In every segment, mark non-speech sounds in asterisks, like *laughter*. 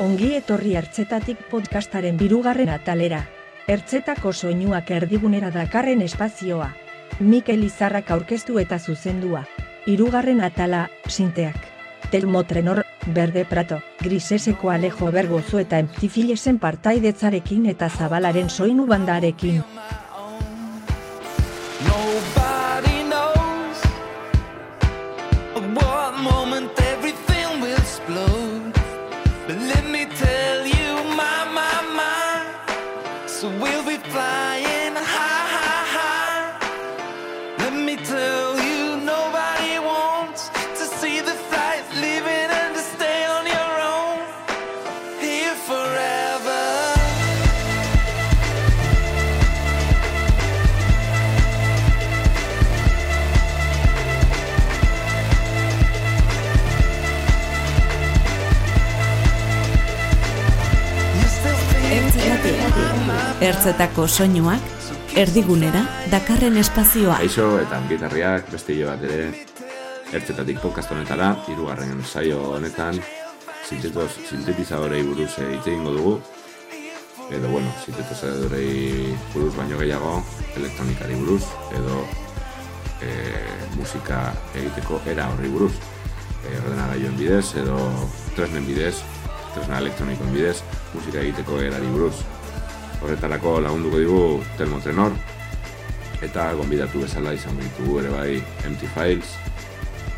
Ongi etorri hartzetatik podcastaren birugarren atalera. Ertzetako soinuak erdigunera dakarren espazioa. Mikel Izarrak aurkeztu eta zuzendua. Hirugarren atala, sinteak. Telmo Trenor, Berde Prato, Griseseko Alejo Bergozo eta Emptifilesen partaidetzarekin eta Zabalaren soinu bandarekin. Ertzetako soinuak, erdigunera, dakarren espazioa. Aixo eta ongitarriak beste bat ere. Ertzetatik podcast honetara, hirugarren saio honetan sintetiz- sintetizadorei buruz eh, hitz egingo dugu. Edo bueno, sintetizadorei buruz baino gehiago elektronikari buruz edo e, musika egiteko era horri buruz. E, ordenagailuen bidez edo tresnen bidez tresna elektronikoen bidez musika egiteko erari buruz horretarako lagunduko digu Telmo Trenor. Eta gonbidatu bezala izango ditugu ere bai Empty Files,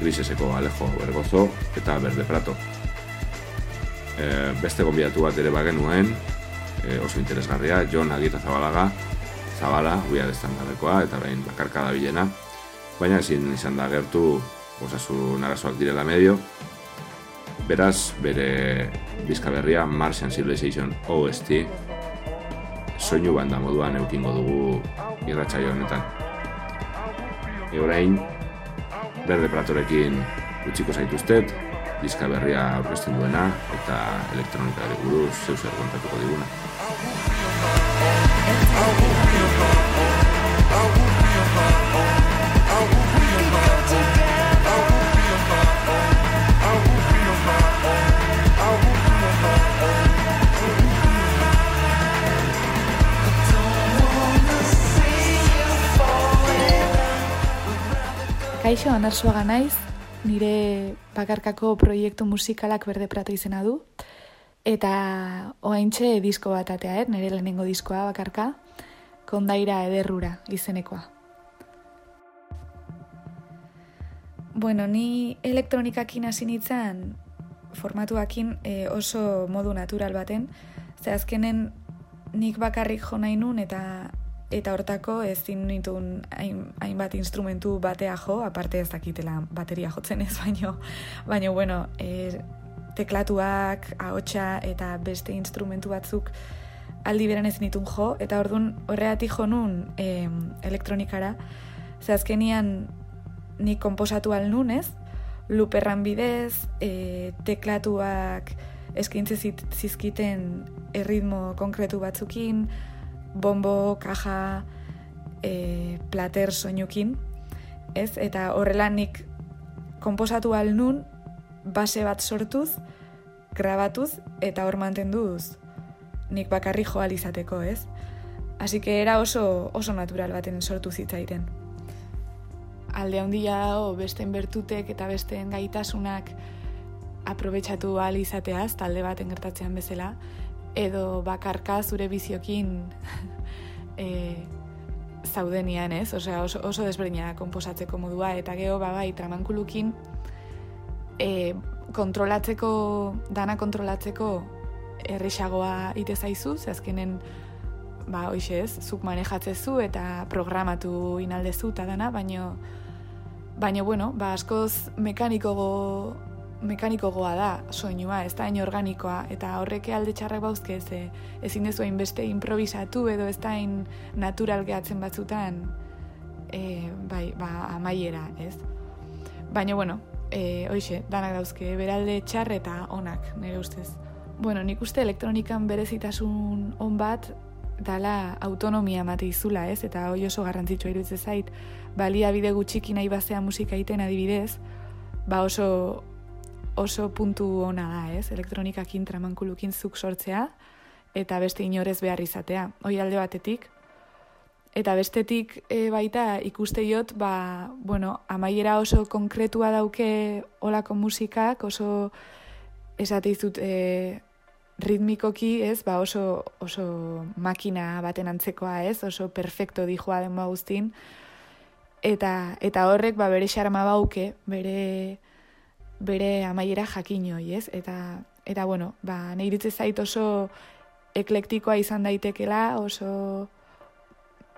Griseseko Alejo Bergozo eta Berde Prato. E, beste gonbidatu bat ere bagenuen, e, oso interesgarria, Jon Agita Zabalaga, Zabala, guia destandarekoa eta behin bakarka da bilena, baina ezin izan da gertu osasun arazoak direla medio, beraz bere bizka berria Martian Civilization OST soinu banda moduan eukingo dugu irratsaio honetan. E orain, berde platorekin utziko zaituztet, diska berria aurkezten duena eta elektronikari buruz zeu zer kontatuko diguna. Kaixo, anarsuaga naiz, nire bakarkako proiektu musikalak berde prato izena du. Eta oaintxe disko bat atea, eh? nire lehenengo diskoa bakarka, kondaira ederrura izenekoa. Bueno, ni elektronikakin hasi nintzen formatuakin eh, oso modu natural baten, ze azkenen nik bakarrik jo nahi nun eta eta hortako ezin nitun hain, hainbat instrumentu batea jo, aparte ez dakitela bateria jotzen ez, baino, baino bueno, e, teklatuak, ahotsa eta beste instrumentu batzuk aldi beran ez nitun jo, eta ordun horregatik jo nun e, elektronikara, ze azkenian nik komposatu al nun ez, luperran bidez, e, teklatuak eskaintze zit- zizkiten erritmo konkretu batzukin, bombo, kaja, e, plater soinukin, ez? Eta horrela nik komposatu al nun base bat sortuz, grabatuz eta hor mantenduz nik bakarri joal izateko, ez? Así que era oso, oso natural baten sortu zitzaiten. Alde handia dago besteen bertutek eta besteen gaitasunak aprobetxatu ahal izateaz, talde baten gertatzean bezala, edo bakarka zure biziokin *laughs* e, zaudenian, ez? Osea, oso, oso desberdina da konposatzeko modua, eta geho, ba, bai, tramankulukin e, kontrolatzeko, dana kontrolatzeko errexagoa ite zaizu, azkenen, ba, hoxe ez, zuk manejatzezu eta programatu inaldezu eta dana, baino, baino, bueno, ba, askoz mekanikogo mekanikogoa da soinua, ez da hain organikoa, eta horreke alde txarrak bauzke, ze ezin dezu hainbeste improvisatu edo ez da hain natural gehatzen batzutan, e, bai, ba, amaiera, ez? Baina, bueno, e, hoxe, danak dauzke, beralde txar eta onak, nire ustez. Bueno, nik uste elektronikan berezitasun on bat dala autonomia emate izula, ez? Eta hoi oso garrantzitsua iruditzen zait, baliabide gutxiki nahi bazea musika egiten adibidez, ba oso oso puntu ona da, ez? Elektronikakin tramankulukin zuk sortzea eta beste inorez behar izatea. Hoi alde batetik. Eta bestetik e, baita ikusteiot, ba, bueno, amaiera oso konkretua dauke olako musikak, oso esate izut e, ritmikoki, ez, ba oso, oso makina baten antzekoa, ez, oso perfecto dijoa den guztin, eta, eta horrek ba, bere xarma bauke, bere, bere amaiera jakinoi, ez? Eta, eta bueno, ba, nehiritze zait oso eklektikoa izan daitekela, oso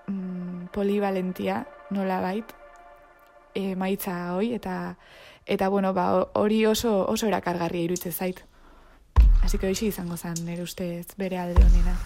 mm, polivalentia, nola bait, e, maitza hoi, eta, eta bueno, ba, hori oso, oso erakargarria iruditzen zait. Así que hoxe izango zan, nire ustez, bere alde honena.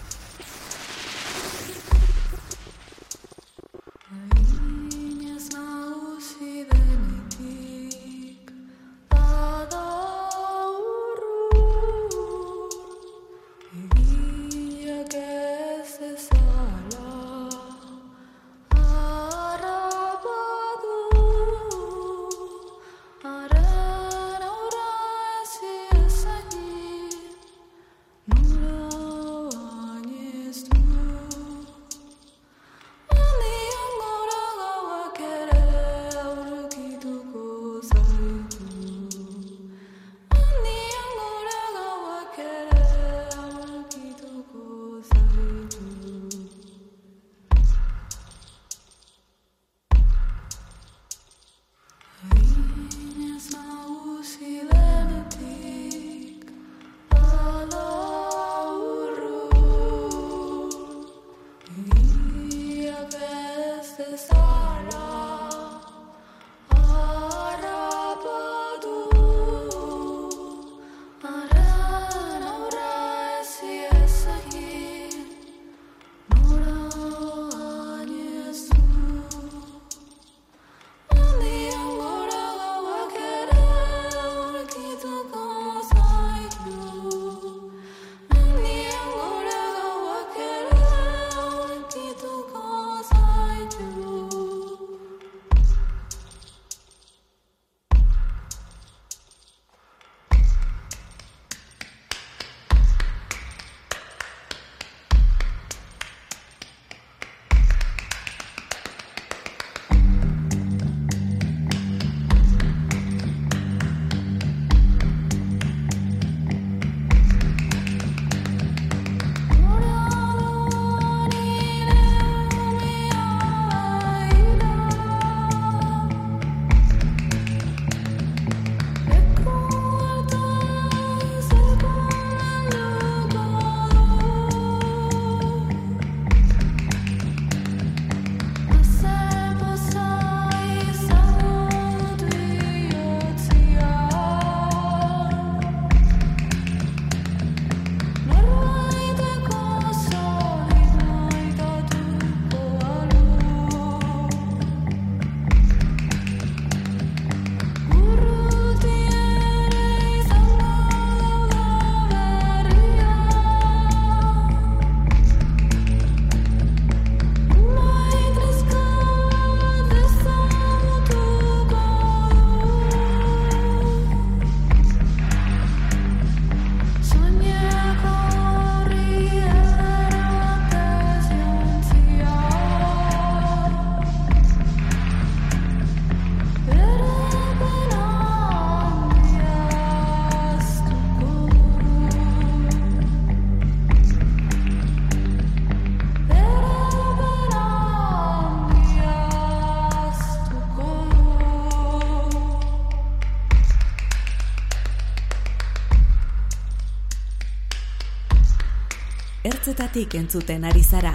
Ertzetatik entzuten ari zara.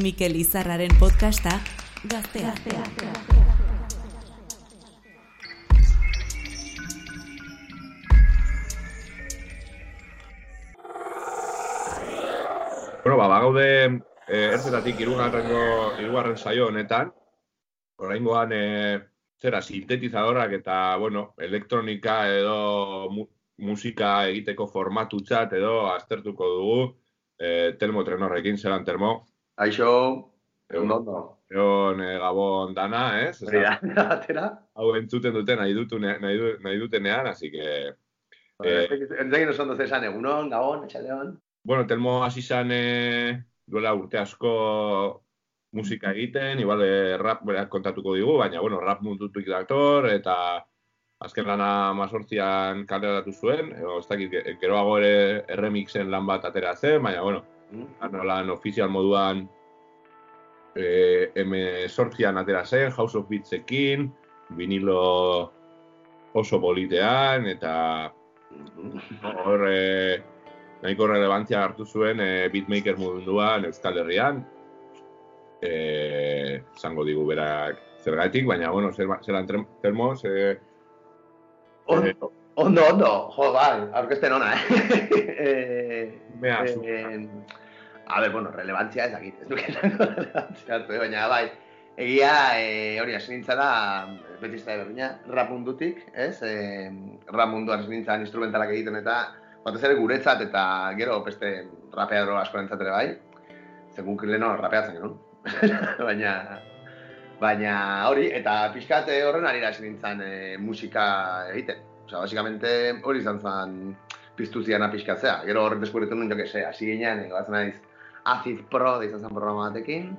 Mikel Izarraren podcasta Gaztea. Bueno, ba, bagaude eh, ertzetatik irugarrengo, irugarren saio honetan. Oraingoan eh, zera, sintetizadorak eta, bueno, elektronika edo mu musika egiteko formatutzat edo aztertuko dugu. E, Telmo Trenorrekin, zelan Telmo, Aixo, Egun. ondo, egon e, Gabon dana, ez? Hori da, *laughs* atera. Hau entzuten duten nahi, dutune, nahi, du, nahi dutenean, así que... Eh. Entzegin oso ondo zesan, egunon, gabon, etxaleon. Bueno, Telmo hasi zan e, duela urte asko musika egiten, igual e, rap berak kontatuko digu, baina, bueno, rap mundutik dator, eta azken lana mazortzian kaleratu zuen, edo, ez dakit, ge- geroago ere erremixen lan bat atera zen, baina, bueno, lan, lan ofizial moduan e, M sortzian atera zen, House of Beatsekin, vinilo oso politean, eta hor e, nahiko relevantzia hartu zuen e, beatmaker munduan Euskal Herrian. E, zango digu berak zergatik, baina, bueno, zer, zelan trem- termo, ze, Ondo, ondo, ondo, jo, bai, aurkezten ona, eh? *laughs* eh eh, zu- eh, a ber, bueno, relevantzia ez dakit, ez duke esango relevantzia eh, baina bai, egia eh, hori hasi nintzela, beti ez da berdina, rap mundutik, ez? Eh, rap hasi nintzen instrumentalak egiten eta batez ere guretzat eta gero beste rapeadro askorentzat ere bai, segun leno rapeatzen genuen. *laughs* baina, baina hori, eta pixkat eh, horren ari hasi nintzen eh, musika egiten. Osea, basikamente hori izan zen piztu ziana pixkatzea. Gero horren deskubritu nuen, jo que se, hasi ginean, eh, batzen naiz Acid Pro da izan zen programa batekin,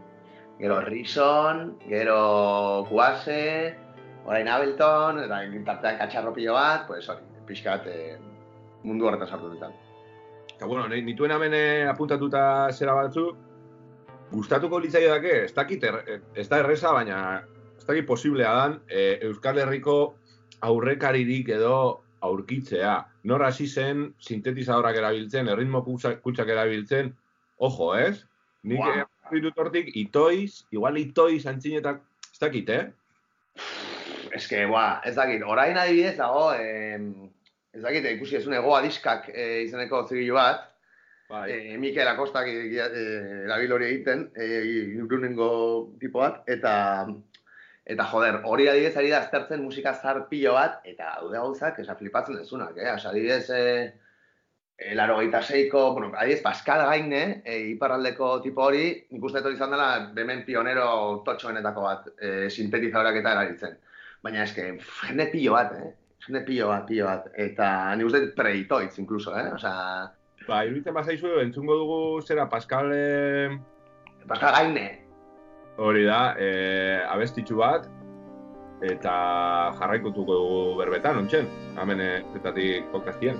gero Rison, gero Kuase, orain Ableton, eta tartean katxarro pilo bat, pues hori, pixkat eh, mundu horretan sartu nintzen. Eta, bueno, nituen hemen eh, apuntatuta zera batzu, gustatuko litzaidake, ez dakit, er, ez da erreza, baina ez dakit posiblea dan, e, Euskal Herriko aurrekaririk edo aurkitzea. Nor hasi zen sintetizadorak erabiltzen, erritmo kutsak erabiltzen, ojo, ez? Nik wow. ditut hortik, itoiz, igual itoiz antzinetak, ez dakit, eh? Ez que, bua, ez dakit, orain adibidez dago, eh, ez dakit, ikusi ezun egoa diskak eh, izeneko zigilu bat, Bai. eh, Mikel Akostak eh, erabil hori egiten, eh, irunengo tipo bat, eta eta joder, hori adibidez ari da aztertzen musika zar pilo bat, eta daude gauzak, esa flipatzen dezunak, eh? Osa, adibidez, eh, laro seiko, bueno, adibidez, Pascal Gaine, eh, iparraldeko tipo hori, nik uste hori izan dela, hemen pionero totxoenetako bat, eh, sintetizadorak eta erabiltzen. Baina eske, jende pilo bat, eh? Jende pilo bat, pilo bat. Eta nik uste preitoitz, incluso, eh? Osea, Ba, iruditzen bazaizu, entzungo dugu zera Pascal eh, Pascal Gaine, hori da, eh, abestitxu bat, eta jarraikotuko dugu berbetan, ontsen, hemen eh, zetatik podcastien.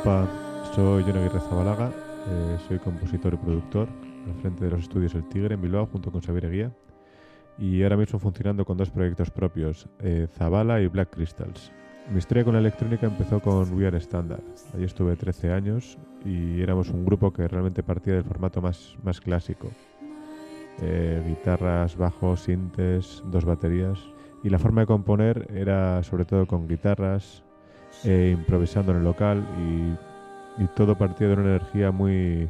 Opa, soy John Aguirre Zabalaga, eh, soy compositor y productor al frente de los estudios El Tigre en Bilbao junto con Xavier Guía y ahora mismo funcionando con dos proyectos propios, eh, Zabala y Black Crystals. Mi historia con la electrónica empezó con We Are Standard. Allí estuve 13 años y éramos un grupo que realmente partía del formato más, más clásico. Eh, guitarras, bajos, sintes, dos baterías. Y la forma de componer era sobre todo con guitarras, eh, improvisando en el local y, todo partía de una energía muy,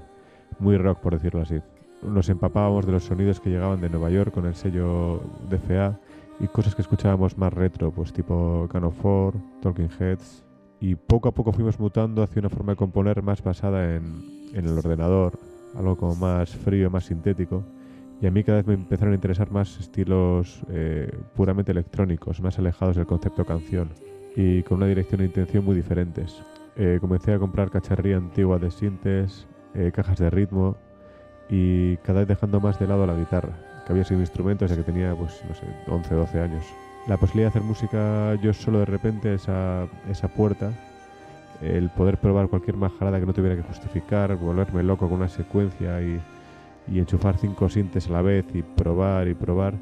muy rock, por decirlo así. Nos empapábamos de los sonidos que llegaban de Nueva York con el sello DFA y cosas que escuchábamos más retro, pues tipo Can of Four, Talking Heads. Y poco a poco fuimos mutando hacia una forma de componer más basada en, en el ordenador, algo como más frío, más sintético. Y a mí cada vez me empezaron a interesar más estilos eh, puramente electrónicos, más alejados del concepto canción y con una dirección e intención muy diferentes. Eh, comencé a comprar cacharría antigua de sintes, eh, cajas de ritmo y cada vez dejando más de lado la guitarra, que había sido instrumento desde que tenía, pues, no sé, 11 o 12 años. La posibilidad de hacer música yo solo de repente, esa, esa puerta, el poder probar cualquier majarada que no tuviera que justificar, volverme loco con una secuencia y, y enchufar cinco sintes a la vez y probar y probar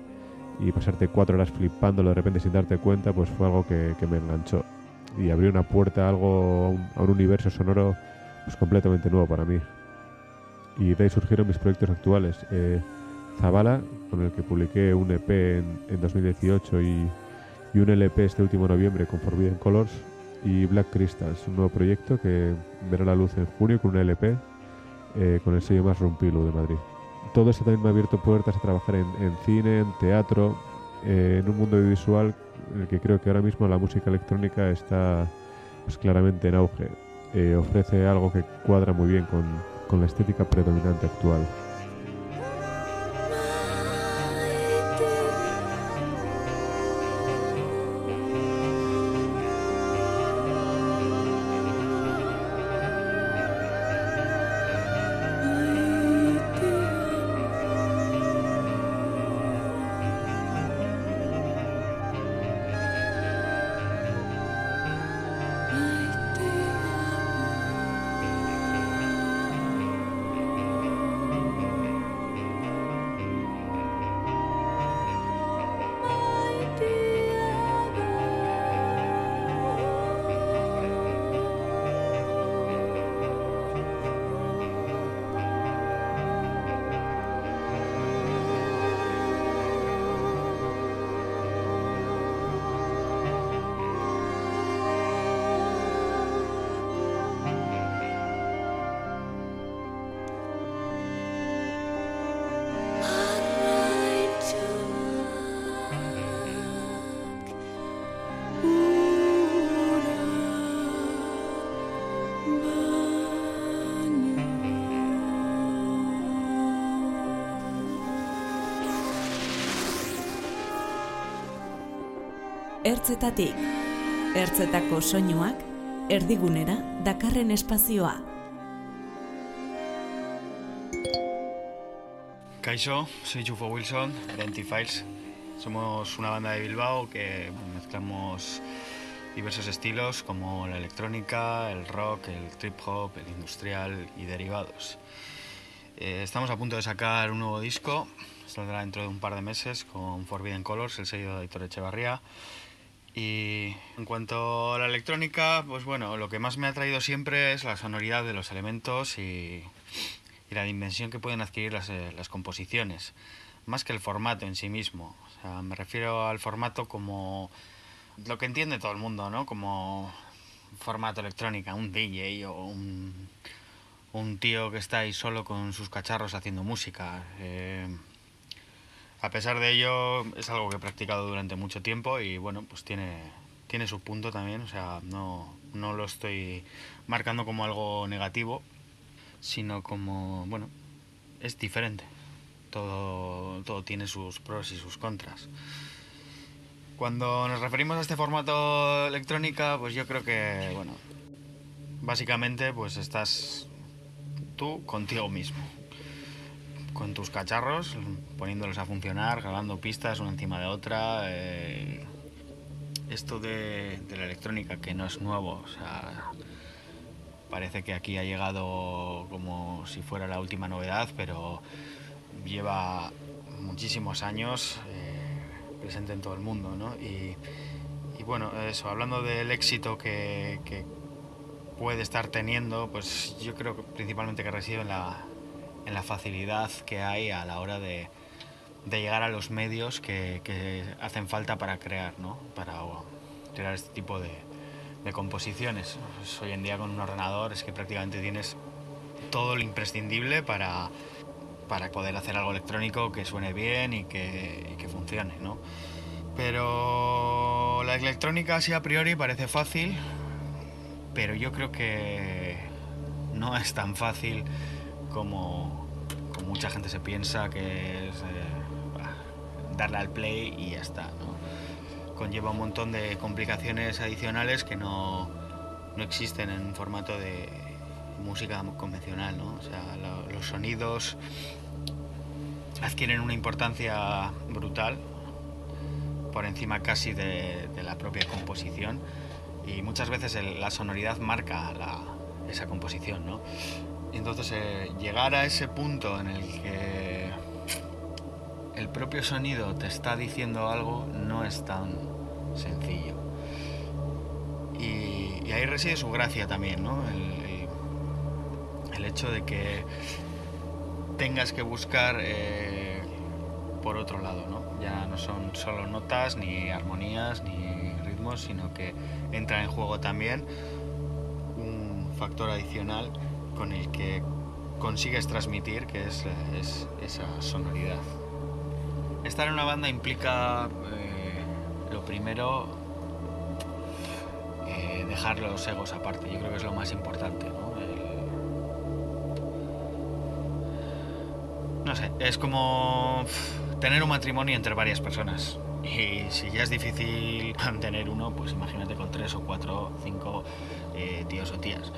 y pasarte cuatro horas flipándolo de repente sin darte cuenta, pues fue algo que, que me enganchó y abrió una puerta a algo, a un, universo sonoro pues completamente nuevo para mí. Y de ahí surgieron mis proyectos actuales. Eh, Zabala, con el que publiqué un EP en, en 2018 y, y un LP este último noviembre con Forbidden Colors. Y Black Crystals, un nuevo proyecto que verá la luz en junio con un LP eh, con el sello más Rumpilu de Madrid. Todo esto también me ha abierto puertas a trabajar en, cine, en teatro, eh, en un mundo visual en el que creo que ahora mismo la música electrónica está pues, claramente en auge. Eh, ofrece algo que cuadra muy bien con la estética predominante actual. Ertzetatik, ertzetako soinuak, erdigunera dakarren espazioa. Kaixo, soy Chufo Wilson, de Antifiles. Somos una banda de Bilbao que mezclamos diversos estilos como la electrónica, el rock, el trip hop, el industrial y derivados. Eh, estamos a punto de sacar un nuevo disco, saldrá dentro de un par de meses con Forbidden Colors, el sello de Editor Echevarría. Y en cuanto a la electrónica, pues bueno, lo que más me ha traído siempre es la sonoridad de los elementos y, la dimensión que pueden adquirir las, eh, las composiciones, más que el formato en sí mismo. O sea, me refiero al formato como lo que entiende todo el mundo, ¿no? Como formato electrónica, un DJ o un, un tío que está ahí solo con sus cacharros haciendo música. Eh, a pesar de ello, es algo que he practicado durante mucho tiempo y bueno, pues tiene, tiene su punto también. O sea, no, no lo estoy marcando como algo negativo, sino como, bueno, es diferente. Todo, todo tiene sus pros y sus contras. Cuando nos referimos a este formato electrónica, pues yo creo que, bueno, básicamente pues estás tú contigo mismo. Con tus cacharros, poniéndolos a funcionar, grabando pistas una encima de otra. eh, esto de, la electrónica que no es nuevo, o sea, parece que aquí ha llegado como si fuera la última novedad, pero lleva muchísimos años eh, presente en todo el mundo, ¿no? Y, y bueno, eso, hablando del éxito que, que puede estar teniendo, pues yo creo que principalmente que reside en la, en la facilidad que hay a la hora de, de llegar a los medios que, que hacen falta para crear, ¿no? Para o, crear este tipo de, de composiciones. Hoy en día con un ordenador es que prácticamente tienes todo lo imprescindible para, para poder hacer algo electrónico que suene bien y que, que funcione, ¿no? Pero la electrónica a priori parece fácil, pero yo creo que no es tan fácil como, mucha gente se piensa que es eh, darle al play y ya está. Conlleva un montón de complicaciones adicionales que no, no existen en un formato de música convencional. O sea, lo- los sonidos adquieren una importancia brutal por encima casi de, la propia composición y muchas veces la sonoridad marca esa composición, ¿no? Entonces eh, llegar a ese punto en el que el propio sonido te está diciendo algo no es tan sencillo. Y, ahí reside su gracia también, ¿no? El hecho de que tengas que buscar eh, por otro lado, ¿no? Ya no son solo notas, ni armonías, ni ritmos, sino que entra en juego también un factor adicional con el que consigues transmitir, que es, es esa sonoridad. Estar en una banda implica, eh, lo primero, eh, dejar los egos aparte. Yo creo que es lo más importante, ¿no? Sé, es como tener un matrimonio entre varias personas. Y si ya es difícil *laughs* mantener uno, pues imagínate con tres o cuatro, cinco eh, tíos o tías.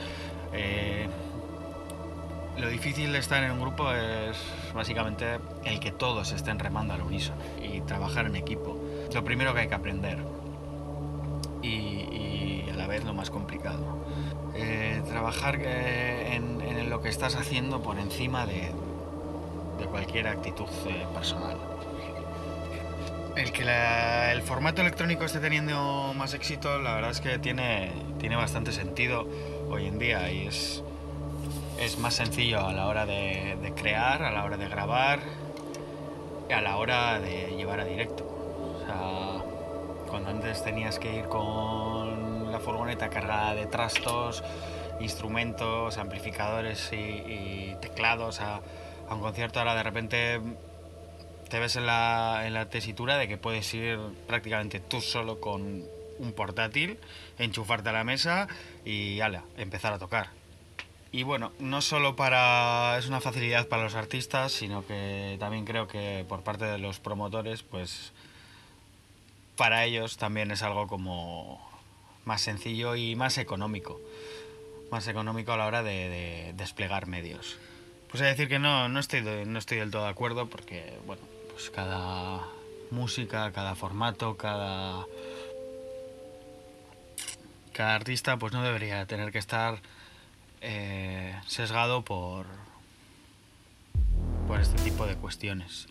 Lo difícil de estar en un grupo es básicamente el que todos estén remando al unísono y trabajar en equipo. Lo primero que hay que aprender y, a la vez lo más complicado. Eh, trabajar eh, en, lo que estás haciendo por encima de, de cualquier actitud eh, personal. El que el formato electrónico esté teniendo más éxito, la verdad es que tiene, tiene bastante sentido hoy en día y es, es más sencillo a la hora de, crear, a la hora de grabar, a la hora de llevar a directo. O sea, cuando antes tenías que ir con la furgoneta cargada de trastos, instrumentos, amplificadores y, teclados a, a un concierto, ahora de repente te ves en la, en la tesitura de que puedes ir prácticamente tú solo con un portátil, enchufarte a la mesa y ala, empezar a tocar. Y bueno, no solo para es una facilidad para los artistas, sino que también creo que por parte de los promotores, pues para ellos también es algo como más sencillo y más económico. Más económico a la hora de, de desplegar medios. Pues de decir que no, no estoy, no estoy del todo de acuerdo porque, bueno, pues cada música, cada formato, cada, cada artista pues no debería tener que estar eh, sesgado por, por este tipo de cuestiones.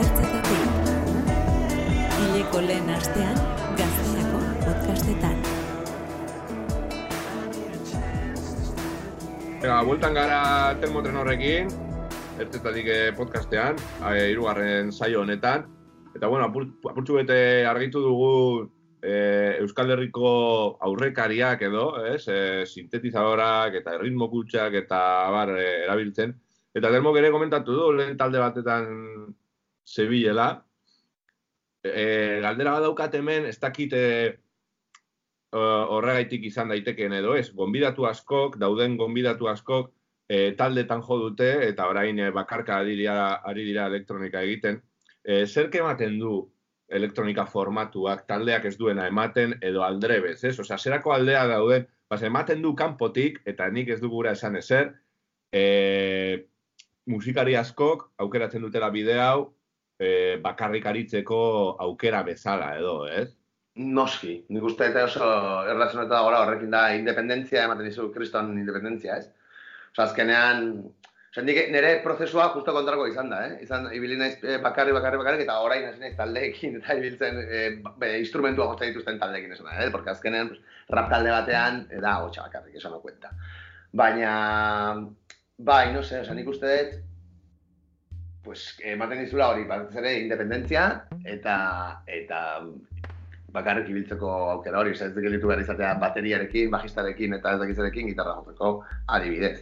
ertzetatik. Hileko lehen astean, gazetako podcastetan. Ega, bueltan gara termotren horrekin, ertzetatik eh, podcastean, eh, hirugarren saio honetan. Eta, bueno, apurtxu bete argitu dugu e, Euskal Herriko aurrekariak edo, ez, e, sintetizadorak eta ritmo kutsak eta bar, e, erabiltzen. Eta termo ere komentatu du, lehen talde batetan zebilela. E, galdera bat daukat hemen, ez dakit e, horregaitik izan daitekeen edo ez. Gonbidatu askok, dauden gonbidatu askok, e, taldetan jo dute, eta orain e, bakarka ari dira, ari dira elektronika egiten. E, zerk ematen du elektronika formatuak, taldeak ez duena ematen, edo aldrebez, ez? Osea, zerako aldea dauden, bas, ematen du kanpotik, eta nik ez dugura esan ezer, e, musikari askok aukeratzen dutela bide hau e, bakarrik aritzeko aukera bezala edo, ez? Noski, nik uste eta oso erlazionatu da gora horrekin da independentzia, ematen dizu kriston independentzia, ez? Osa, azkenean, osa, nire prozesua justo kontrako izan da, eh? Izan, ibili naiz eh, bakarri, bakarri, bakarri, eta orain hasi naiz taldeekin, *laughs* eta ibiltzen eh, be, instrumentua jotzen dituzten taldeekin esan da, eh? Porque azkenean, pues, rap talde batean, eh, da, hotxa bakarrik, eso no cuenta. Baina, bai, no sé, osa, nik uste dut, pues, ematen dizula hori, batez ere, independentzia, eta, eta bakarrik ibiltzeko aukera hori, ez gelitu behar izatea bateriarekin, bajistarekin eta ez dakizerekin gitarra jotzeko adibidez.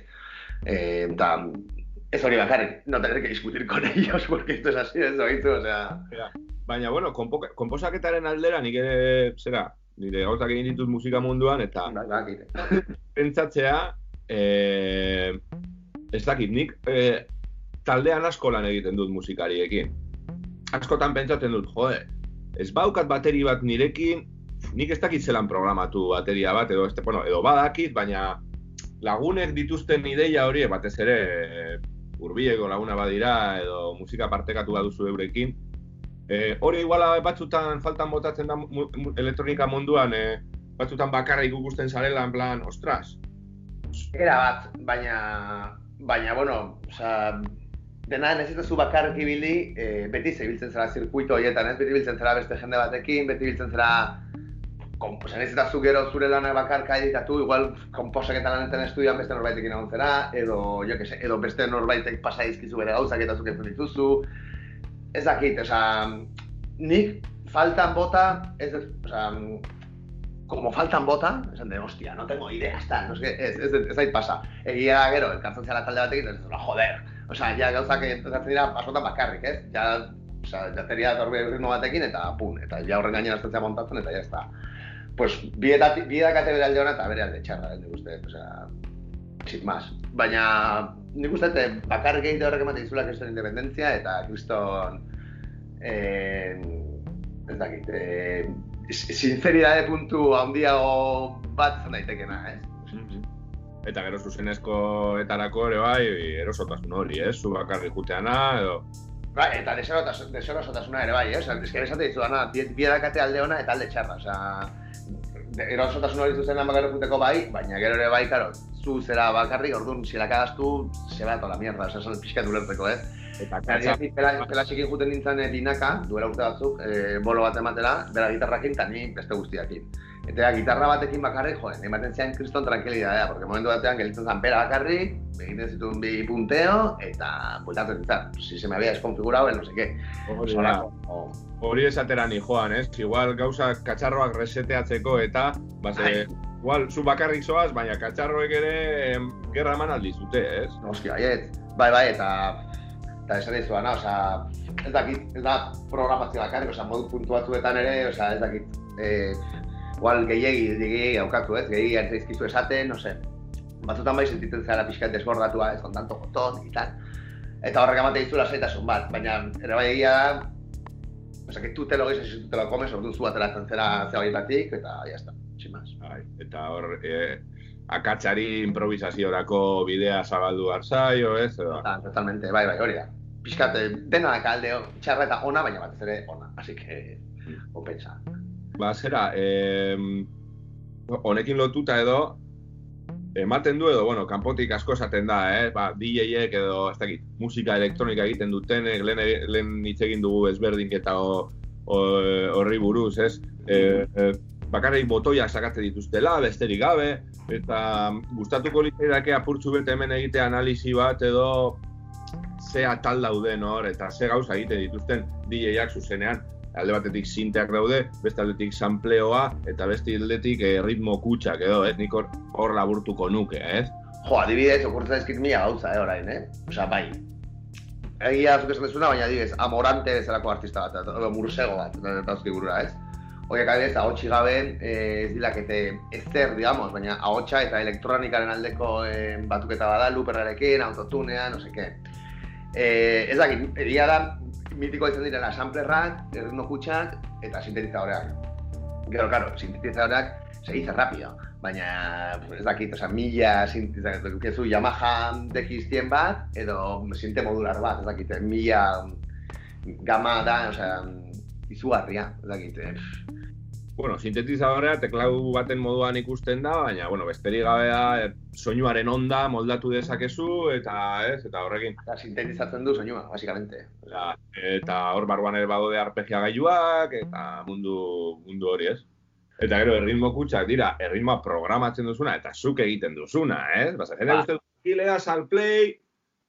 Eh, eta ez hori bakarrik, no tener que discutir con ellos, porque esto es así, ez oitu, o sea... Baina, bueno, konpo, konposaketaren aldera nik ere, zera, nire gauzak egin ditut musika munduan, eta Bai, bakite. pentsatzea, eh, ez dakit, nik eh, taldean asko lan egiten dut musikariekin. Askotan pentsatzen dut, jode, ez baukat bateri bat nirekin, nik ez dakit zelan programatu bateria bat, edo, este, bueno, edo badakit, baina lagunek dituzten ideia hori, batez ere, eh, hurbileko laguna badira, edo musika partekatu baduzu eurekin, eh, hori iguala batzutan faltan botatzen da mu, mu, elektronika munduan, eh, batzutan bakarrik ikusten zarela, en plan, ostras, Era bat, baina, baina, bueno, osea, dena nezituzu bakarrik ibili, e, beti zebiltzen zera zirkuito horietan, ez? Beti biltzen zera beste jende batekin, beti biltzen zera kom, osea, nezitazu gero zure lanak bakarka editatu, igual komposaketan lanetan estudian beste norbaitekin egon zera, edo, jo que se, edo beste norbaitek pasa dizkizu bere gauzak eta zuk entzun dituzu. Ez dakit, osea, nik faltan bota, ez, osea, como faltan bota, esan de, hostia, no tengo idea, está, no es que, ez, ez, ez zait pasa. Egia gero, elkartzen zara talde batekin, ez ez, joder, osea, ja gauzak entratzen dira askotan bakarrik, ez? Ja, osea, jateria torbe ritmo batekin eta pun, eta ja horren gainen azten montatzen eta ja está. Pues, bietatik, biedakate bere alde hona eta bere alde txarra, nik uste, osea, sin más. Baina, nik uste, dut, bakarrik egite horrek ematen dizula kriston independentzia eta kriston, eh, ez dakit, eh, sinceridade puntu handiago bat izan daitekena, ez? Eta gero zuzenezko etarako ere bai, erosotasun hori, ez? Zu bakarrik juteana, edo... Bai, eta deserosotasuna ere bai, eh? Osa, eske esate dizu dana, biedakate alde ona eta alde txarra, de- erosotasun hori zuzenan bakarrik juteko bai, baina gero ere bai, karo, zu zera bakarrik, orduan, si la cagastu, se va a toda la mierda, osea, esan pixka ulertzeko, ez? Eta Eta ni pela, juten nintzen eh, binaka, duela urte batzuk, e, bolo bat ematera, bera gitarrakin eta ni beste guztiakin. Eta gitarra batekin bakarrik, joen, ematen zian kriston tranquilidadea, porque momentu batean gelitzen zen bera bakarrik, egiten zituen bi punteo, eta bueltatu nintzen, si se me había desconfigurado el no sé qué. hori. Solako, Hori esatera ni joan, ez? Igual gauza katxarroak reseteatzeko eta, base, igual zu bakarrik zoaz, baina katxarroek ere em, gerra eman aldizute, ez? Noski, baiet. Bai, bai, eta eta esan dizu dana, osea, ez dakit, ez da programazio bakarrik, osea, modu puntu batzuetan ere, osea, ez dakit, eh, igual gehiegi, gehiegi aukatu, ez, gehiegi antzaizkizu esaten, no sé, batzutan bai sentitzen zara pixkat desbordatua, ez, con tanto botón, y tal. Eta horrek ematen dizu lasaitasun bat, baina ere bai egia da, osea, que tú te lo guises y tú te lo comes, orduan zu ateratzen zera zebaitatik, eta ya está, sin más. Bai, eta hor, e, akatsari improvisaziorako bidea zabaldu hartzaio, ez? Edo, Total, totalmente, bai, bai, hori da. Piskat, eh, dena da alde txarra eta ona, baina batez ere ona, así que compensa. Ba, zera, em, honekin lotuta edo, ematen du edo, bueno, kanpotik asko esaten da, eh? Ba, DJ-ek edo, ez dakit, musika elektronika egiten dutenek, lehen, lehen hitz egin dugu ezberdinketa ho- ho- horri buruz, ez? E, e, bakarrik botoiak sakatzen dituztela, besterik gabe, eta gustatuko litzaidake apurtxu bete hemen egitea analisi bat edo ze atal dauden hor, eta ze gauza egiten dituzten DJ-ak zuzenean. Alde batetik sinteak daude, beste aldetik sampleoa, eta beste aldetik eh, ritmo kutsak edo, ez? Nik hor, laburtuko nuke, ez? Jo, adibidez, okurtzen ezkit mila gauza, eh, orain, eh? Osa, bai. Egia zuk esan dezuna, baina adibidez, amorante bezalako artista bat, edo mursego bat, eta uzki burura, ez? Horiek adibidez, ahotsi gabe eh, ez dilakete ezer, digamos, baina ahotsa eta elektronikaren aldeko eh, batuketa bada, looperrarekin, autotunean, no seke. Eh, ez dakit, egia da, mitiko izan direla samplerrak, erritmo kutsak eta sintetizadoreak. Gero, claro, sintetizadoreak se dice rápido, baina ez dakit, osea, mila sintetizadoreak, Yamaha DX100 bat, edo sinte modular bat, ez dakit, mila gama da, osea, izugarria, ez dakit, eh, Bueno, sintetizadorea teklau baten moduan ikusten da, baina, bueno, besterik gabe da, eh, soinuaren onda moldatu dezakezu, eta ez, eta horrekin. eta sintetizatzen du soinua, basikamente. Eta, eta hor barruan ere badode arpegia gailuak, eta mundu, mundu hori, ez? Eta gero, erritmo kutsak dira, erritmoa programatzen duzuna, eta zuk egiten duzuna, ez? Basa, jende Ba. uste dut, das al play,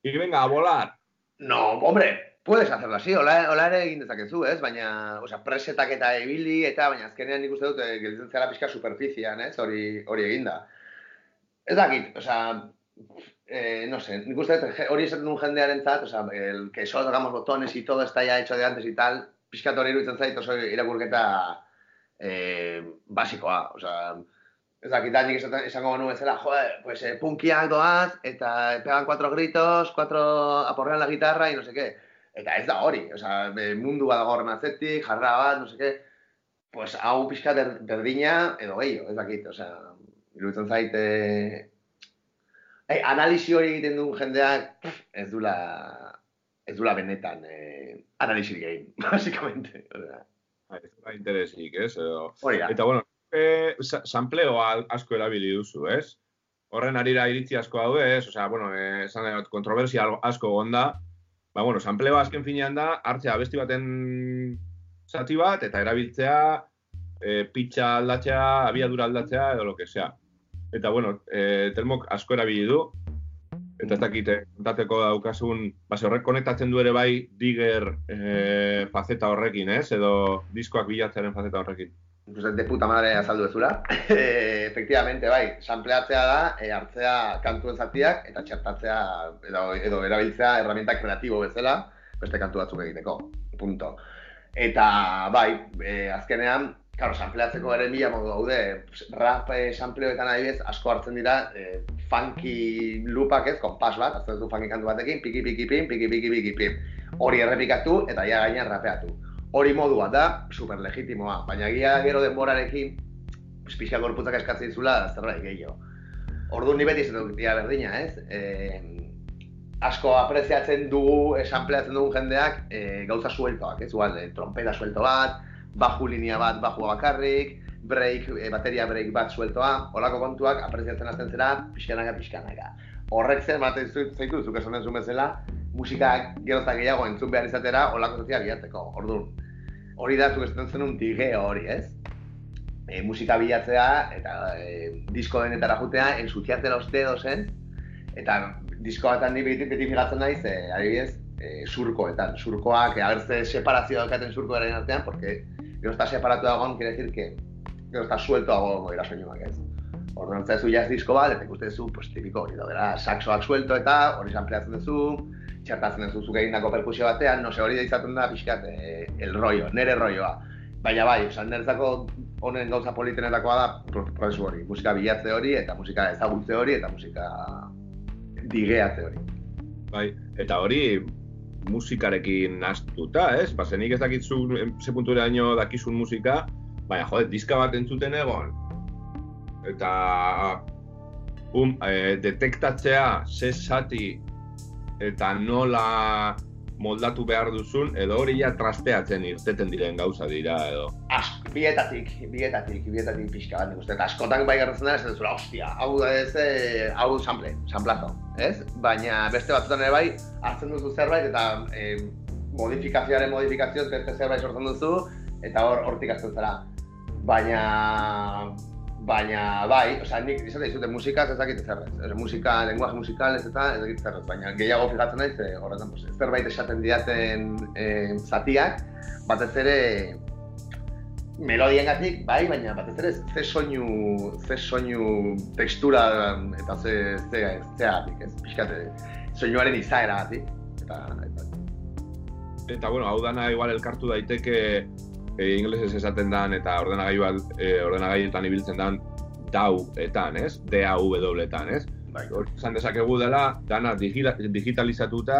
y venga, a volar. No, hombre, puedes hacerlo así, hola, hola ere egin dezakezu, ez? Baina, osea, presetak eta ibili, eta baina azkenean nik uste dut, eh, gelditzen zara pixka superfizian, ez? Hori, hori eginda. Ez dakit, osea, eh, no sé, nik uste hori esaten duen jendearen zat, osea, el que solo tocamos botones y todo está ya hecho de antes y tal, pixkat hori iruditzen zait, oso irakurketa eh, basikoa, osea, Ez dakit, nik esango nuen bezala, joder, pues eh, punkiak doaz, eta pegan cuatro gritos, cuatro aporrean la guitarra y no sé qué. Eta ez da hori, osea, be- mundu bat dago horren atzetik, jarra bat, no sé qué. Pues hau pixka ber, berdina edo gehiago, ez dakit, osea, iruditzen zait, eh, eh, analisi hori egiten duen jendeak ez dula, ez dula benetan eh, analisi egin, *laughs* básicamente. Osea, Ez da interesik, ez? Hori da. Eta, bueno, e, sampleoa asko erabili duzu, ez? Horren arira iritzi asko daude, ez? Osea, bueno, esan kontroversia asko gonda. Ba, bueno, sampleoa azken finean da, hartzea besti baten zati bat, eta erabiltzea, e, pitxa aldatzea, abiadura aldatzea, edo lo que sea. Eta, bueno, e, termok asko erabili du, eta ez dakit, eh, kontateko daukasun, ba, ze horrek konektatzen du ere bai digger e, faceta horrekin, ez? Edo diskoak bilatzearen faceta horrekin. Pues de puta madre azaldu ezula. Eh, *laughs* efectivamente, bai, sampleatzea da, e, hartzea kantuen zatiak eta txertatzea edo, edo erabiltzea herramienta kreatibo bezala beste kantu batzuk egiteko. Punto. Eta bai, e, azkenean, claro, sampleatzeko ere mila modu daude. Rap e, sampleoetan adibidez asko hartzen dira e, funky loopak ez, konpas bat, hartzen du funky kantu batekin, piki piki pin, piki piki piki pin. Hori errepikatu eta ja gainean rapeatu hori modu bat da, super legitimoa, baina egia da gero denborarekin, pixka gorputzak eskatzen dizula zerbait gehiago. Orduan ni beti dut dia berdina, ez? E, asko apreziatzen dugu, esanpleatzen dugun jendeak, e, gauza sueltoak, ez? Igual, e, trompeta suelto bat, baju linea bat, bajua bakarrik, break, e, bateria break bat sueltoa, holako kontuak apreziatzen hasten zera, pixkanaka, pixkanaka. Horrek zer ematen zu- zaitu, zuk esan bezala, musika gero eta gehiago entzun behar izatera, holako zatia bilatzeko. Orduan, hori da zuk esaten zenun digeo hori, ez? E, musika bilatzea eta e, disko denetara jutea, ensuciarte los dedos, ez? Eta disko batean ni beti, beti fijatzen naiz, e, adibidez, e, surkoetan. Surkoak, agertze separazio daukaten surkoaren artean, porque gero está separatu dagoen, quiere decir que gero está suelto dago dira soinuak, ez? Orduan hartzen duzu jazz disko bat, eta ikusten duzu, pues, tipiko hori daudera, saxoak suelto eta hori sampleatzen duzu, txertatzen duzu zuk egindako perkusio batean, no hori da izaten da pixkat eh, el rollo, nere rolloa. Baina bai, osan niretzako honen gauza politenetakoa da pro- prozesu hori, musika bilatze hori, eta musika ezagutze hori, eta musika digeatze hori. Bai, eta hori musikarekin nastuta, ez? Ba, zenik ez dakit zu em, ze punturaino dakizun musika, baina jode, diska bat entzuten egon. Eta um, e, detektatzea ze zati eta nola moldatu behar duzun, edo hori ja trasteatzen irteten diren gauza dira, edo. Ask, bietatik, bietatik, bietatik pixka bat, uste, eta askotan bai gertatzen da, ez duzula, hostia, hau da ez, eh, hau sample, samplazo, ez? Baina beste batzutan ere bai, hartzen duzu zerbait, eta eh, modifikazioaren modifikazioz beste zerbait sortzen duzu, eta hor hortik hasten zara. baina baina bai, osea, nik izan dizute musikaz ez dakit zer musika, lenguaje musikal ez eta ez dakit zer baina gehiago fijatzen naiz, e, horretan, pues, zerbait esaten diaten e, zatiak, batez ere melodiengatik, bai, baina batez ere ze soinu, ze soinu textura eta ze ze zeatik, ez? Pixkat, soinuaren izaeragatik eta eta Eta, bueno, hau dana igual elkartu daiteke e, inglesez esaten dan eta ordenagailu e, ordenagailuetan ibiltzen dan DAW-etan, ez? D-A-W-etan, ez? bai. Hor, esan dezakegu dela, dana digitalizatuta,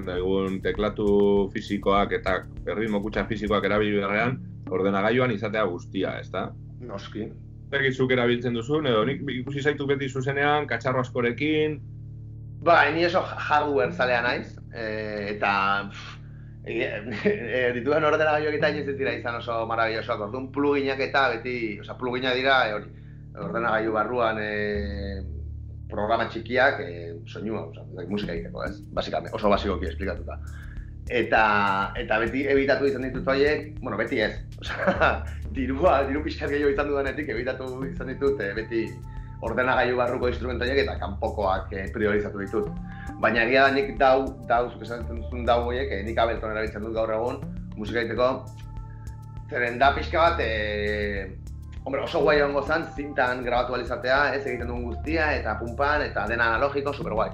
egun teklatu fisikoak eta erritmo kutxa fisikoak erabili beharrean, ordenagailuan izatea guztia, ezta? Noski. Zergitzuk erabiltzen duzun, edo nik ikusi zaitu beti zuzenean, katxarro askorekin, Ba, ni oso hardware zalea naiz, e, eta pff, e, e, *laughs* dituen ordenagailuak eta inoiz ez dira izan oso marabillosoak, orduan pluginak eta beti, osea, pluginak dira, e, hori, ordenagailu barruan e, programa txikiak, e, soinua, dakit, musika egiteko, ez? Basikamente, oso basikoki esplikatuta. Eta, eta beti ebitatu izan ditut horiek, bueno, beti ez, osea, *laughs* dirua, diru pixkat gehiago izan dudanetik, ebitatu izan ditut, e, beti ordenagailu barruko instrumentu horiek eta kanpokoak eh, priorizatu ditut. Baina egia da nik dau, dau, zuk esan duzun dau horiek, eh, nik abelton erabiltzen dut gaur egun, musika egiteko, zeren da pixka bat, eh, hombre, oso guai egongo zen, zintan grabatu ahal izatea, ez egiten duen guztia, eta pumpan, eta dena analogiko, super guai.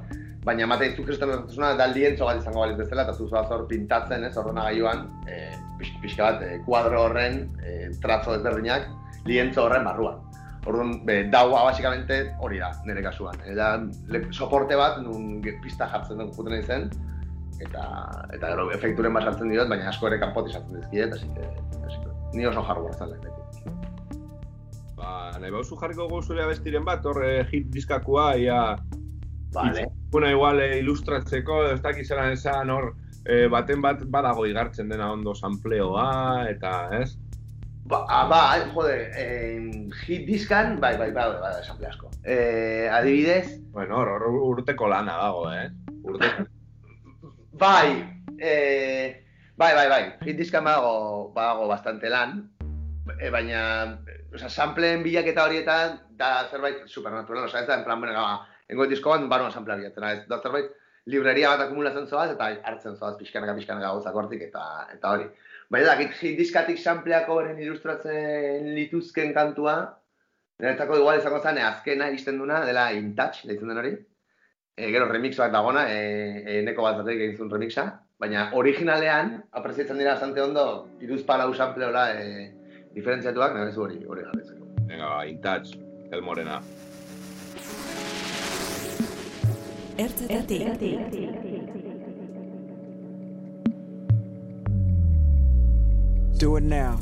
Baina emate zuk esaten duzuna, da lientzo bat izango balitz bezala, eta zuzoaz hor pintatzen, ez, ordenagailuan, eh, pix- pixka bat, eh, kuadro horren, eh, trazo ezberdinak, lientzo horren barruan. Orduan, be, daua basikamente hori da, nire kasuan. Eta le, soporte bat, nun pista jartzen dut juten zen, eta, eta gero efekturen bat sartzen diot, baina asko ere kanpotik sartzen dizkiet, así que, así que, ni oso hardware zan beti. ba, nahi bauzu jarriko gozure abestiren bat, hor eh, hit diskakua, ia, Vale. Una igual eh, ilustratzeko, ez dakiz esan hor, eh, baten bat badago igartzen dena ondo sampleoa, eta, ez? Ba, ah, ba, jode, eh, hit diskan, bai, bai, bai, bai, esample asko. Eh, adibidez, Bueno, hor, urteko lana dago, eh? Urteko. *laughs* bai, eh, bai, bai, bai, hit diskan badago, badago bastante lan, e, baina, osea, sampleen bilaketa horietan, da zerbait supernatural, osea, ez da, en plan, bueno, ba, engo diskoan, baruan samplea bilatzen, ez da zerbait, libreria bat akumulatzen zoaz, eta hartzen zoaz pixkanaka, pixkanaka gauzak hortik, eta, eta hori. Baina, da, hit diskatik sampleako horren ilustratzen lituzken kantua, niretzako igual izango zen, azkena iristen duna, dela In Touch, deitzen den hori. E, gero remix bat dagona, e, e, neko bat zatek egin zuen remixa, baina originalean, apreziatzen dira bastante ondo, iruz palau sample hola, e, diferentziatuak, nire zu hori, hori garritzeko. Venga, in touch, el morena. Ertzetatik. Do it now.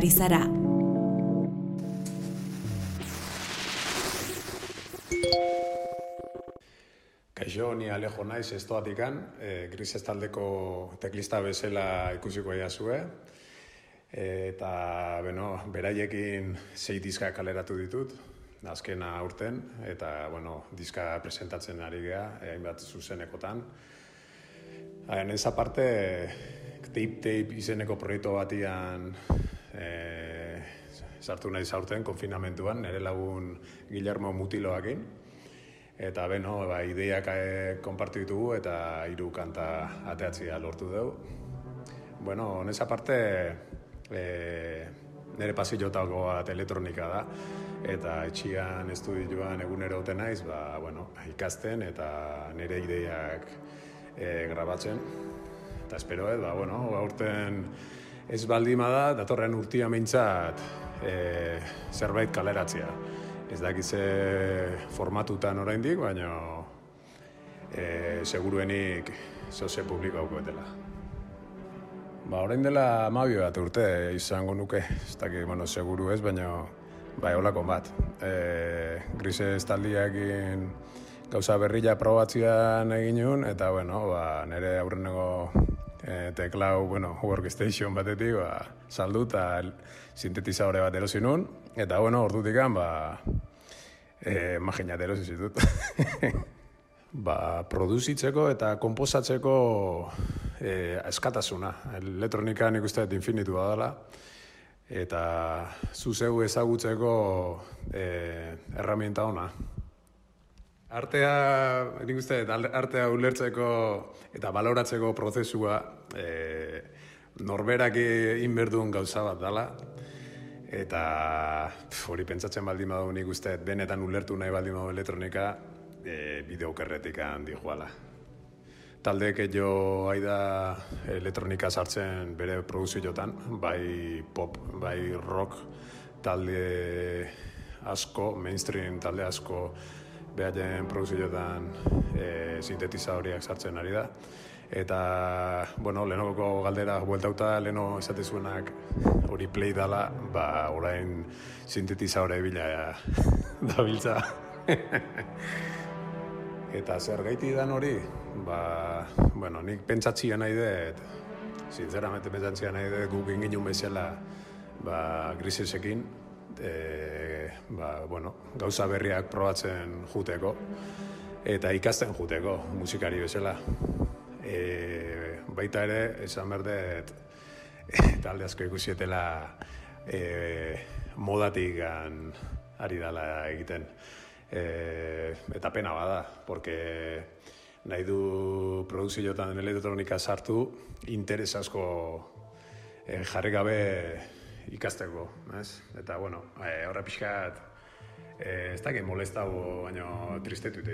Ari zara. Kaixo ni Alejo naiz estoatikan, e, Grises taldeko teklista bezala ikusiko zue. Eta, bueno, beraiekin sei diska kaleratu ditut, azkena aurten, eta, bueno, diska presentatzen ari geha, eh, hainbat zuzenekotan. Hain, ez aparte, Tape Tape izeneko proiektu batian e, sartu nahi zaurten, konfinamentuan, nire lagun Guillermo Mutiloakin. Eta beno, ba, ideiak e, konpartu ditugu eta hiru kanta ateatzia lortu dugu. Bueno, honez aparte, e, nire pasiotako bat elektronika da, eta etxian estudioan egunero oten naiz, ba, bueno, ikasten eta nire ideiak e, grabatzen. Eta espero, ez, ba, bueno, aurten ez baldima da, datorren urtia meintzat e, zerbait kaleratzea. Ez dakize formatutan oraindik, baina e, seguruenik zoze publiko dela. Ba, orain dela amabio bat urte izango nuke, ez dakit, bueno, seguru ez, baina bai, holako bat. E, grises taldiakin gauza berrila probatzean egin nuen, eta, bueno, ba, nire aurreneko e, teklau, bueno, workstation batetik, ba, saldu eta sintetizadore bat erosi nuen, eta, bueno, ordutikan, ba, e, maginat erosi zitut. *laughs* ba, produzitzeko eta komposatzeko e, eskatasuna. Elektronika nik uste dut infinitu badala. Eta zuzeu ezagutzeko e, erramienta ona. Artea, nik uste artea ulertzeko eta baloratzeko prozesua e, norberak inberduen gauza bat dala. Eta hori pentsatzen baldin badu nik uste benetan ulertu nahi baldin badu elektronika, e, bideo okerretik handi joala. Taldeek jo aida elektronika sartzen bere produzioetan, bai pop, bai rock talde asko, mainstream talde asko behaien produzioetan e, sintetizadoriak sartzen ari da. Eta, bueno, lehenoko galdera bueltauta, leheno esatezuenak hori play dala, ba, orain sintetizadore bila *laughs* dabiltza. *laughs* Eta zer gaiti dan hori, ba, bueno, nik pentsatxia nahi dut, sinceramente pentsatxia nahi dut guk ingin bezala, ba, grisesekin, e, ba, bueno, gauza berriak probatzen juteko, eta ikasten juteko musikari bezala. E, baita ere, esan berdet, talde asko ikusietela e, modatik an, ari dala egiten. E, eta pena bada, porque nahi du produzioetan elektronika sartu, interes asko e, jarri gabe ikasteko, ez? Eta, bueno, e, horra pixkat, e, ez dakit molestau, baina tristetu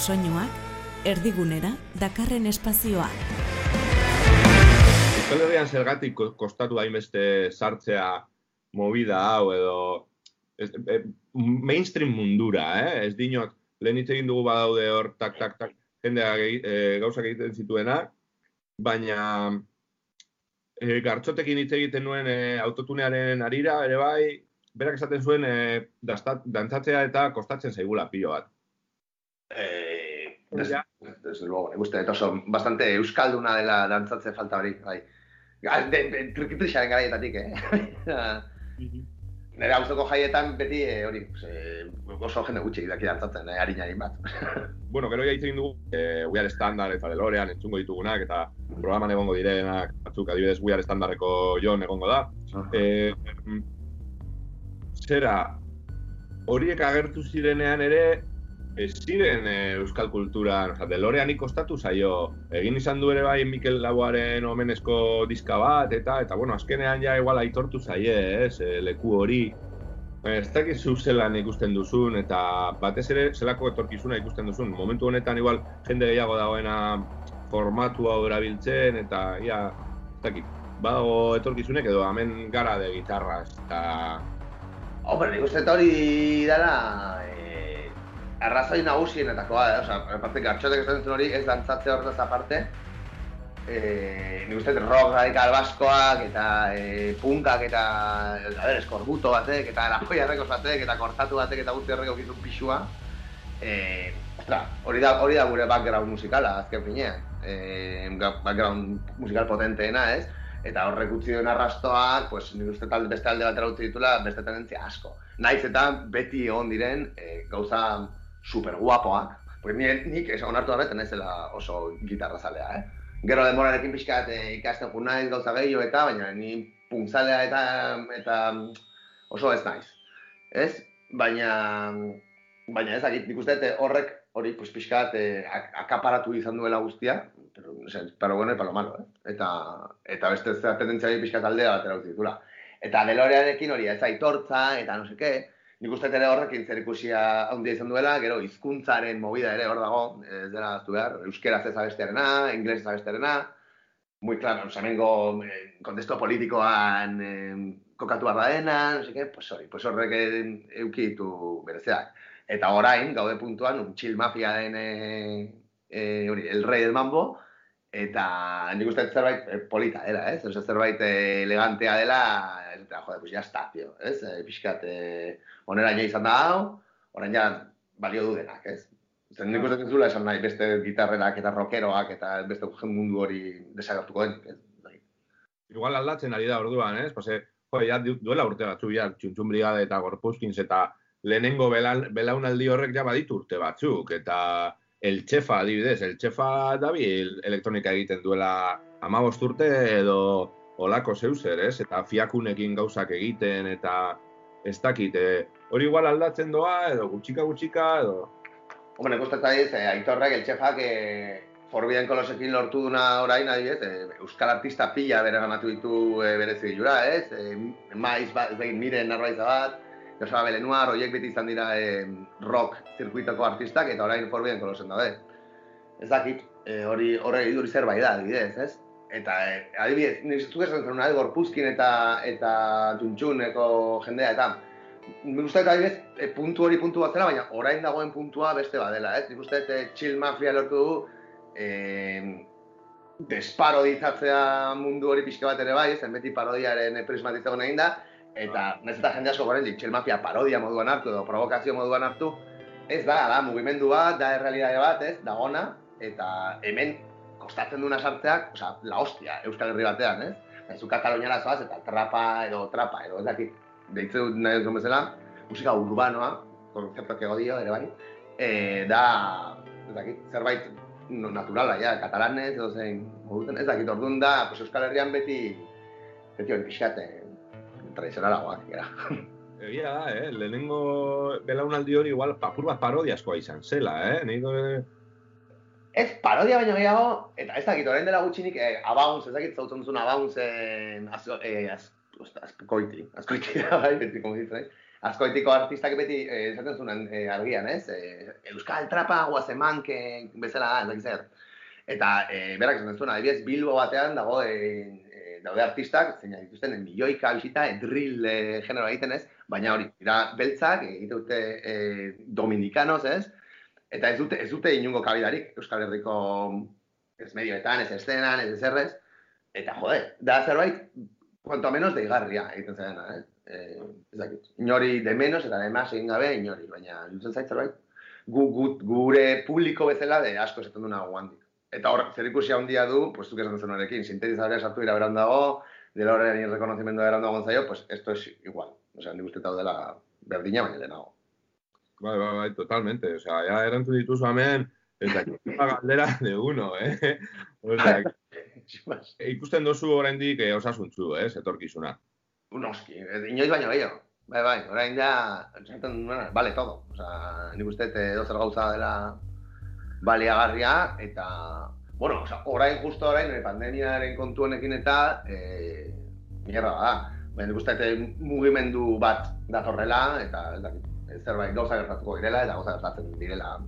soinuak, erdigunera dakarren espazioa. Euskal Herrian zergatik ko- kostatu hainbeste sartzea movida hau edo ez, e, mainstream mundura, eh? Ez dinot, lehen hitz egin dugu badaude hor, tak, tak, tak, jendea e, gauzak egiten zituenak, baina e, gartxotekin hitz egiten nuen e, autotunearen arira, ere bai, berak esaten zuen e, dantzatzea eta kostatzen zaigula pilo bat. Eh, des- desde luego, nik uste, dut oso, bastante euskalduna dela dantzatze falta hori, bai. De- Trikitixaren garaietatik, eh? *laughs* Nire auzoko jaietan beti eh, hori, pues, eh, oso jende gutxi daki dantzatzen, eh, harinari bat. *laughs* bueno, gero ja hitz egin dugu, e, We Are Standard eta Delorean entzungo ditugunak, eta programan egongo direnak, batzuk adibidez We Are Standardeko Jon egongo da. E, zera, horiek agertu zirenean ere, ez ziren e, euskal kulturan, oza, Deloreani kostatu zaio, egin izan du ere bai Mikel Laboaren omenezko diska bat, eta, eta bueno, azkenean ja igual aitortu zaie, ez, e, leku hori, Ez dakit zu zelan ikusten duzun, eta batez ere zelako etorkizuna ikusten duzun. Momentu honetan igual jende gehiago dagoena formatu hau erabiltzen, eta ia, ez dakit, badago etorkizunek edo hemen gara de gitarras, eta... Hombre, nik uste hori dela eh, arrazoi nagusienetakoa, eh? Osa, aparte, gartxotek esaten zuen hori ez dantzatze horretaz aparte, eh, nik uste rock radikal baskoak, eta eh, punkak, eta, a ber, eskorbuto batek, eta la polla errekos batek, eta kortatu batek, eta guzti horrek okizun pixua, eh, ostra, hori da, hori da gure background musikala, azken finean. Eh, background musikal potenteena, ez? Eta horrek utzi duen arrastoak, pues, nik uste talde beste alde batera utzi ditula beste tendentzia asko. Naiz eta beti egon diren eh, gauza super guapoak, porque nik, nik ez onartu horretan naizela oso gitarra zalea, eh? Gero denborarekin pixkat eh, ikasten jo naiz gauza gehiago eta, baina ni punkzalea eta, eta oso ez naiz. Ez? Baina, baina ez nik uste eh, horrek hori pues, pixkat eh, ak- akaparatu izan duela guztia, pero, o sea, para bueno y para lo malo, eh? Eta, eta beste zera tendentzia pixkat aldea batera utzi ditula. Eta Deloreanekin hori ez aitortza, eta no seke, nik uste ere horrekin zer ikusia handia izan duela, gero hizkuntzaren movida ere hor dago, ez dela aztu behar, euskeraz ez abestearena, inglesez abestearena, muy claro, o sea, hemengo eh, kontesto politikoan eh, kokatu barra dena, no qué, pues hori, pues horrek eh, euki ditu berezeak. Eta orain, gaude puntuan, un chill mafia den, eh, eh, hori, el rey del mambo, eta nik uste zerbait eh, polita dela, ez? Osa, zerbait eh, elegantea dela, eta, jode, pues ya está, tío, ez? Eh, pixkat, eh, oneraino izan da hau, orain ja balio du denak, ez? Zer, nik uste zula esan nahi beste gitarrerak eta rockeroak eta beste mundu hori desagertuko den, ez? Igual aldatzen ari da orduan, ez? Pase, jo, ja du- duela urte batzu, ja, txuntxun brigade eta gorpuzkins eta lehenengo belan, belaunaldi horrek ja baditu urte batzuk, eta el txefa adibidez, el txefa dabil elektronika egiten duela amabost urte edo olako zeuzer, ez? Eta fiakunekin gauzak egiten, eta ez dakit, eh, hori igual aldatzen doa, edo gutxika gutxika, edo... Hombre, uste zaiz, eh, aitorrek, el txefak, eh, Forbidden Colosekin lortu duna orain, adibidez, eh, euskal artista pila bere ganatu ditu eh, bere zigilura, ez? Eh, maiz, bat, ez miren narbaiza bat, Joseba Belenuar, horiek beti izan dira eh, rock zirkuitoko artistak, eta orain Forbidden Colosen daude. Ez dakit, eh, hori horre iduri zerbait da, adibidez, ez? Eta, eh, adibidez, nire zuk esan zen nahi gorpuzkin eta, eta tuntxuneko jendea, eta nik uste dut adibidez, e, puntu hori puntu bat zela, baina orain dagoen puntua beste badela, ez? Nik uste e, Chill Mafia lortu du, e, desparodizatzea mundu hori pixka bat ere bai, ez? Beti parodiaren prismatizago egin da, eta nahiz eta jende asko goren Chill Mafia parodia moduan hartu edo provokazio moduan hartu, ez da, da, mugimendu bat, da errealitate bat, ez, dagona, eta hemen kostatzen duna sartzeak, osea, la hostia, Euskal Herri batean, ez? Zu Kataloniara zoaz, eta trapa edo trapa edo ez dakit, deitze dut nahi duzun bezala, musika urbanoa, konzeptu que odio ere bai, e, da, ez dakit, zerbait naturala, ja, katalanez edo zein, moduten, ez dakit, orduan da, pues Euskal Herrian beti, beti hori pixkat, eh, tradizionalagoak, gara. *laughs* Egia da, eh? Lehenengo belaunaldi hori igual apur bat parodiaskoa izan zela, eh? Nik, eh, Ez, parodia baino gehiago, eta ez dakit, orain dela gutxinik, eh, Abounds, ez dakit zautzen duzun Aboundsen, az, eh, az, osta, azkoiti, azkoiti da, *laughs* bai, beti, como ditzen, askoitiko artistak beti eh, esaten zuen eh, argian, ez? Eh, Euskal Trapa guazeman, que bezala ez dakit zer. Eta eh, berak esaten zuen, adibidez, Bilbo batean dago eh, eh, daude artistak, zein dituzten eh, milioika bisita, eh, drill eh, genero egiten ez, baina hori, dira beltzak, egite dute eh, dominikanoz, ez? Eta ez dute, ez dute inungo kabidarik Euskal Herriko ez medioetan, ez estenan, ez ezerrez. Eta jode, da zerbait, cuanto menos deigarria egiten zaidana, eh? Eh, ez dakit, inori de menos eta de más egin gabe inori, baina irutzen zait zerbait, gu, gu, gure publiko bezala de asko esaten duna guandik. Eta hor, zer ikusi handia du, pues zuk esaten zenuarekin, sintetizadarea sartu dira beran dago, dela horren irrekonozimendua beran dago zaio, pues esto es igual. Osea, nik uste dela berdina baina lehenago. Bai, bai, bai, totalmente. O sea, ya erantzun dituzu hemen, eta *laughs* galdera de uno, eh? O sea, *laughs* ikusten dozu oraindik eh, osasuntzu, eh, etorkizuna. Noski, eh, inoiz baino gehiago. Bai, bai, orain ja, esaten, bueno, vale todo. Osea, nik uste dut edo zer gauza dela baliagarria, eta, bueno, osea, orain, justo orain, eh, pandemiaren kontu honekin eta, eh, mierda da. Baina nik uste dut mugimendu bat datorrela, eta, ez dakit, zerbait gauza gertatuko direla, eta gauza gertatzen direla.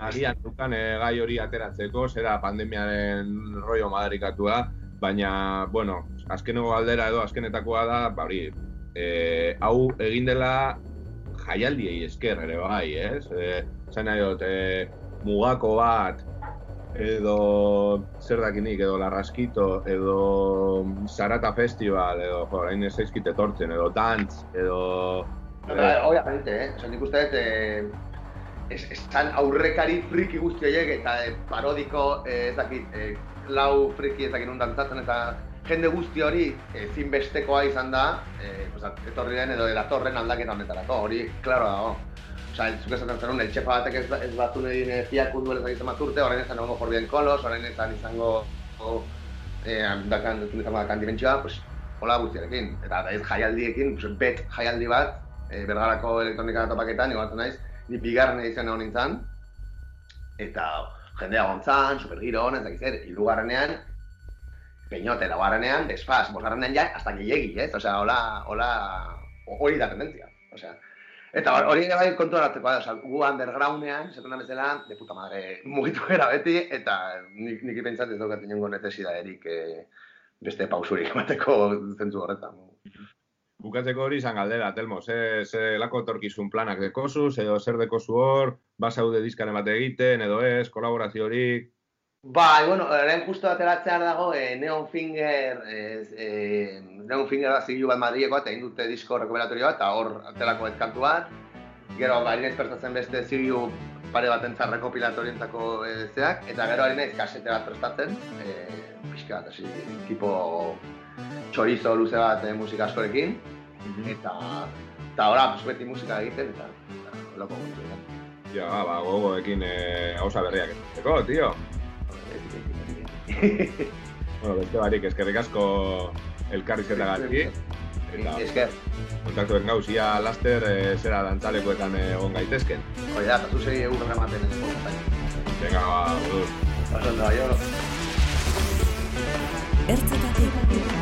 Agian dukan eh, gai hori ateratzeko, zera pandemiaren rollo madarikatua, baina, bueno, azkeneko galdera edo azkenetakoa da, ba hori, eh, hau egin dela jaialdiei esker ere bai, ez? Eh, Zain nahi dut, eh, mugako bat, edo zer dakinik, edo Larraskito, edo Sarata Festival, edo jo, orain ez etortzen, edo Dantz, edo... Eta, obviamente, eh? Nik uste dut, eh, es, estan aurrekari friki guzti horiek eta eh, parodiko, eh, ez dakit, eh, lau friki ez dakit nun dantzatzen eta jende guzti hori ezinbestekoa izan da, eh, pues, etorri den edo datorren aldaketa honetarako, hori, klaro dago. Osa, zuk esaten zenun, el txefa batek ez, ez batu nahi dine fiakundu ez dakit urte, orain ezan egongo jorbien kolos, orain ezan izango eh, dakan, izango dakan dimentsioa, pues, hola guztiarekin. Eta ez jaialdiekin, pues, bet jaialdi bat, e, bergarako elektronika topaketan, igualtzen naiz, ni bigarren edizioan egon nintzen, eta jendea gontzan, supergiro honez, dakiz zer, hirugarrenean, peñote, laugarrenean, desfaz, bosgarrenean ja, hasta gehiegi, ez? Osea, hola, hola, hori da tendentzia. Osea, eta hori ere bai kontu hartzeko, osea, gu undergroundean, esaten da bezala, de puta madre, mugitu gara beti, eta nik, nik pentsat ez daukat inongo netesida erik eh, beste pausurik emateko zentzu horretan. Bukatzeko hori izan galdera, Telmo, ze, ze lako etorkizun planak dekozuz, edo zer dekozu hor, basaude diskaren bat egiten, edo ez, kolaboraziorik, Bai, bueno, orain justo ateratzear dago eh, Neon Finger, eh, eh, Neon Finger da zigilu bat Madrileko eta egin dute disko rekuperatorio bat, eta hor aterako ez kantu bat. Gero, ba, prestatzen beste zigilu pare bat entzar rekopilatorientako eh, zeak, eta gero ari naiz kasete bat prestatzen, eh, pixka bat, tipo txorizo luze bat eh, musika askorekin, eta, eta ora, pues, beti musika egiten, eta, eta loko guntu egiten. Ja, ba, gogoekin eh, gauza berriak egiteko, tio. bueno, beste barik, eskerrik asko elkarrizketagatik. Eta Esker. kontaktuen gauz, ia laster eh, zera dantzalekoetan eh, egon gaitezken. Hoi da, eta zuzei egun ematen ez Venga, ba, budur. Pasando, aio. Ertzetatik